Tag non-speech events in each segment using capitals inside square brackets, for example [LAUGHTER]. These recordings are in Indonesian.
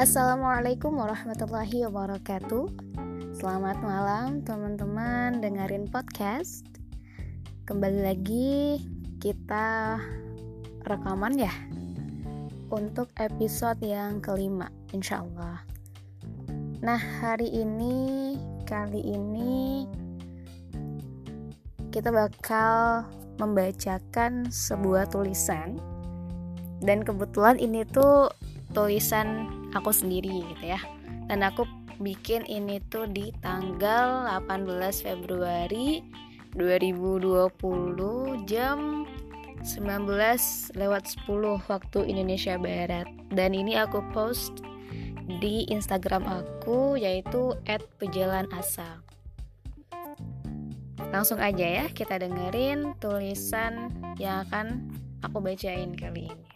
Assalamualaikum warahmatullahi wabarakatuh. Selamat malam teman-teman dengerin podcast. Kembali lagi kita rekaman ya Untuk episode yang kelima insya Allah. Nah hari ini Kali ini Kita bakal membacakan sebuah tulisan. Dan kebetulan ini tuh tulisan aku sendiri gitu ya. Dan aku bikin ini tuh di tanggal 18 Februari 2020 jam 19 lewat 10 waktu Indonesia Barat. Dan ini aku post di Instagram aku yaitu @pejalanasa. Langsung aja ya kita dengerin tulisan yang akan aku bacain kali ini.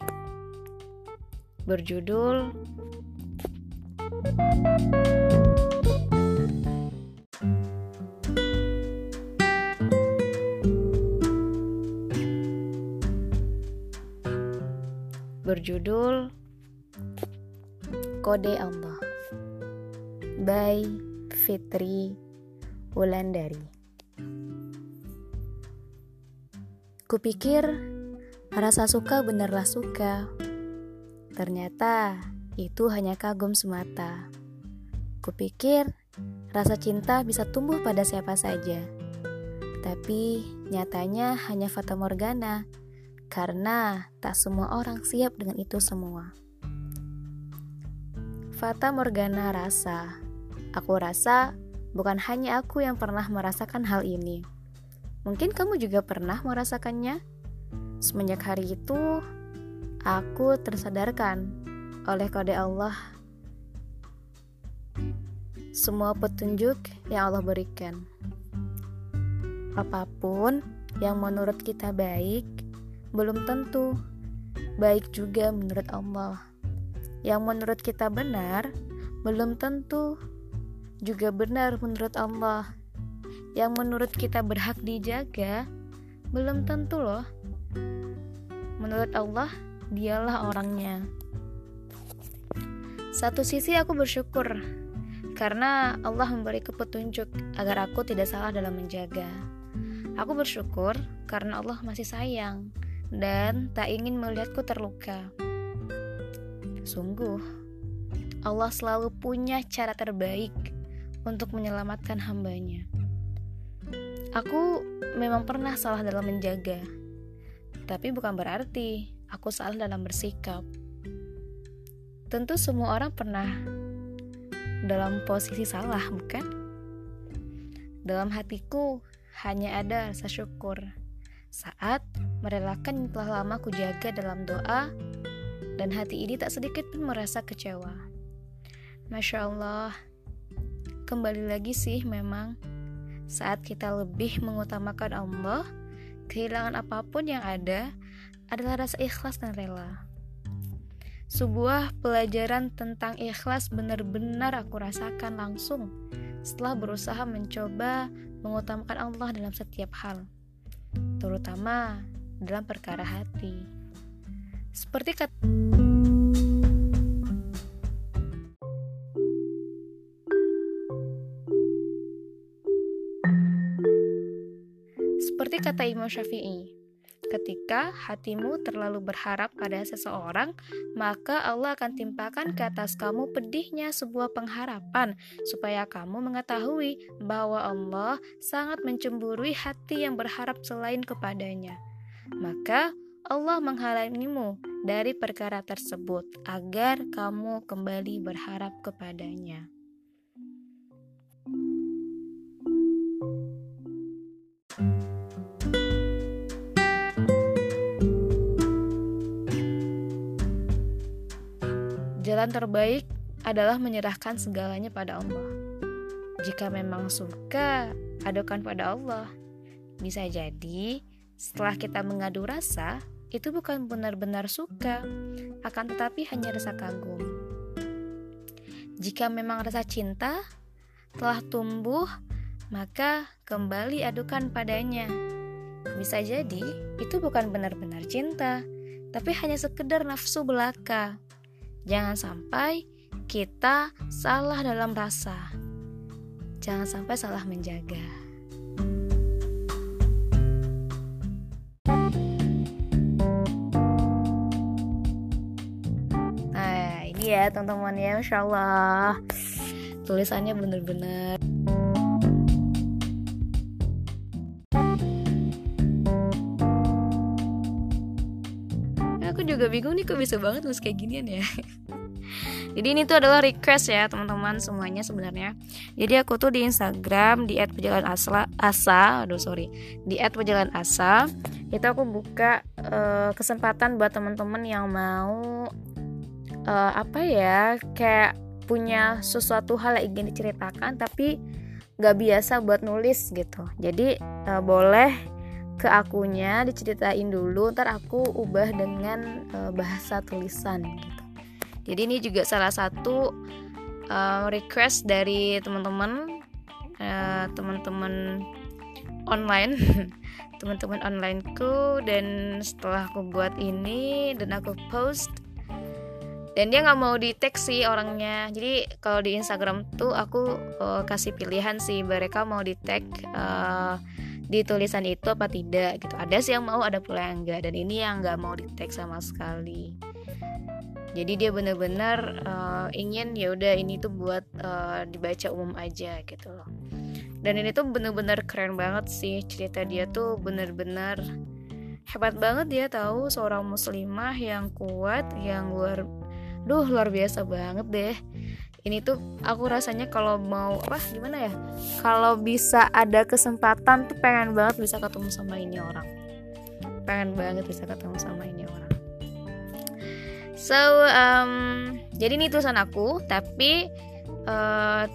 Berjudul berjudul Kode Allah by Fitri Wulandari. Kupikir rasa suka benerlah suka. Ternyata itu hanya kagum semata. Kupikir rasa cinta bisa tumbuh pada siapa saja. Tapi nyatanya hanya fata morgana karena tak semua orang siap dengan itu semua. Fata morgana rasa. Aku rasa bukan hanya aku yang pernah merasakan hal ini. Mungkin kamu juga pernah merasakannya. Semenjak hari itu, aku tersadarkan oleh kode Allah semua petunjuk yang Allah berikan. Apa pun yang menurut kita baik, belum tentu baik juga menurut Allah. Yang menurut kita benar, belum tentu juga benar menurut Allah. Yang menurut kita berhak dijaga, belum tentu loh. Menurut Allah, dialah orangnya. Satu sisi aku bersyukur karena Allah memberi petunjuk agar aku tidak salah dalam menjaga. Aku bersyukur karena Allah masih sayang dan tak ingin melihatku terluka. Sungguh, Allah selalu punya cara terbaik untuk menyelamatkan hambanya. Aku memang pernah salah dalam menjaga, tapi bukan berarti aku salah dalam bersikap. Tentu semua orang pernah dalam posisi salah, bukan? Dalam hatiku hanya ada rasa syukur saat merelakan yang telah lama ku jaga dalam doa dan hati ini tak sedikit pun merasa kecewa. Masya Allah, kembali lagi sih memang saat kita lebih mengutamakan Allah, kehilangan apa pun yang ada adalah rasa ikhlas dan rela. Sebuah pelajaran tentang ikhlas benar-benar aku rasakan langsung setelah berusaha mencoba mengutamakan Allah dalam setiap hal, terutama dalam perkara hati. Seperti kata Seperti kata Imam Syafi'i, Ketika hatimu terlalu berharap pada seseorang, maka Allah akan timpakan ke atas kamu pedihnya sebuah pengharapan, supaya kamu mengetahui bahwa Allah sangat mencemburui hati yang berharap selain kepadanya. Maka Allah menghalangimu dari perkara tersebut agar kamu kembali berharap kepadanya. Jalan terbaik adalah menyerahkan segalanya pada Allah. Jika memang suka, adukan pada Allah. Bisa jadi, setelah kita mengadu rasa, itu bukan benar-benar suka, akan tetapi hanya rasa kagum. Jika memang rasa cinta telah tumbuh, maka kembali adukan padanya. Bisa jadi itu bukan benar-benar cinta, tapi hanya sekedar nafsu belaka. Jangan sampai kita salah dalam rasa. Jangan sampai salah menjaga. Nah, ini ya teman-teman ya, Insya Allah tulisannya bener-bener juga bingung nih kok bisa banget nulis kayak ginian ya? [LAUGHS] Jadi ini tuh adalah request ya teman-teman semuanya sebenarnya. Jadi aku tuh di Instagram di @pejalan_asa asa aduh sorry di @pejalan_asa itu aku buka uh, kesempatan buat teman-teman yang mau uh, apa ya kayak punya sesuatu hal yang ingin diceritakan tapi nggak biasa buat nulis gitu. Jadi uh, boleh ke akunya diceritain dulu ntar aku ubah dengan uh, bahasa tulisan gitu. Jadi ini juga salah satu uh, request dari teman-teman uh, teman-teman online [LAUGHS] teman-teman onlineku dan setelah aku buat ini dan aku post dan dia nggak mau di tag sih orangnya. Jadi kalau di Instagram tuh aku uh, kasih pilihan sih mereka mau di tag uh, di tulisan itu apa tidak gitu. Ada sih yang mau ada pula yang enggak dan ini yang nggak mau di tag sama sekali. Jadi dia bener-bener uh, ingin ya udah ini tuh buat uh, dibaca umum aja gitu loh. Dan ini tuh bener-bener keren banget sih cerita dia tuh bener-bener hebat banget. Dia tahu seorang muslimah yang kuat yang luar duh luar biasa banget deh ini tuh aku rasanya kalau mau apa gimana ya? Kalau bisa ada kesempatan tuh pengen banget bisa ketemu sama ini orang. Pengen banget bisa ketemu sama ini orang. So um, jadi ini tulisan aku tapi uh,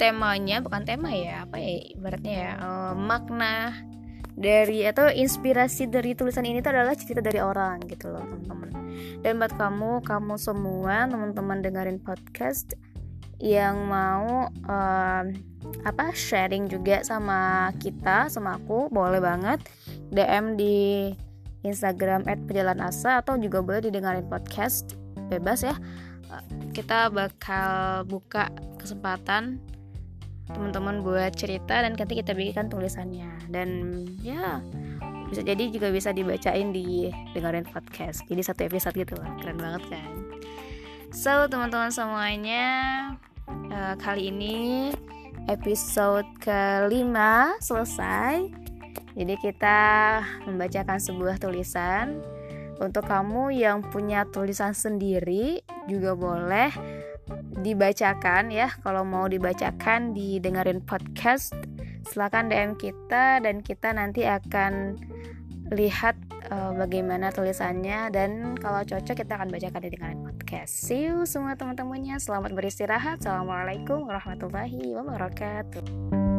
temanya bukan tema ya apa ya ibaratnya ya uh, makna dari atau inspirasi dari tulisan ini tuh adalah cerita dari orang gitu loh teman-teman. Dan buat kamu kamu semua teman-teman dengerin podcast yang mau um, apa sharing juga sama kita sama aku boleh banget. DM di Instagram @pejalanasa atau juga boleh didengarin podcast bebas ya. Kita bakal buka kesempatan teman-teman buat cerita dan nanti kita bikinkan tulisannya. Dan ya bisa jadi juga bisa dibacain di dengerin podcast. Jadi satu episode gitu lah keren banget kan? So teman-teman semuanya uh, kali ini episode kelima selesai. Jadi kita membacakan sebuah tulisan. Untuk kamu yang punya tulisan sendiri juga boleh dibacakan ya. Kalau mau dibacakan didengerin podcast silahkan DM kita dan kita nanti akan lihat uh, bagaimana tulisannya. Dan kalau cocok kita akan bacakan di dengan podcast. See you semua teman-temannya. Selamat beristirahat. Assalamualaikum warahmatullahi wabarakatuh.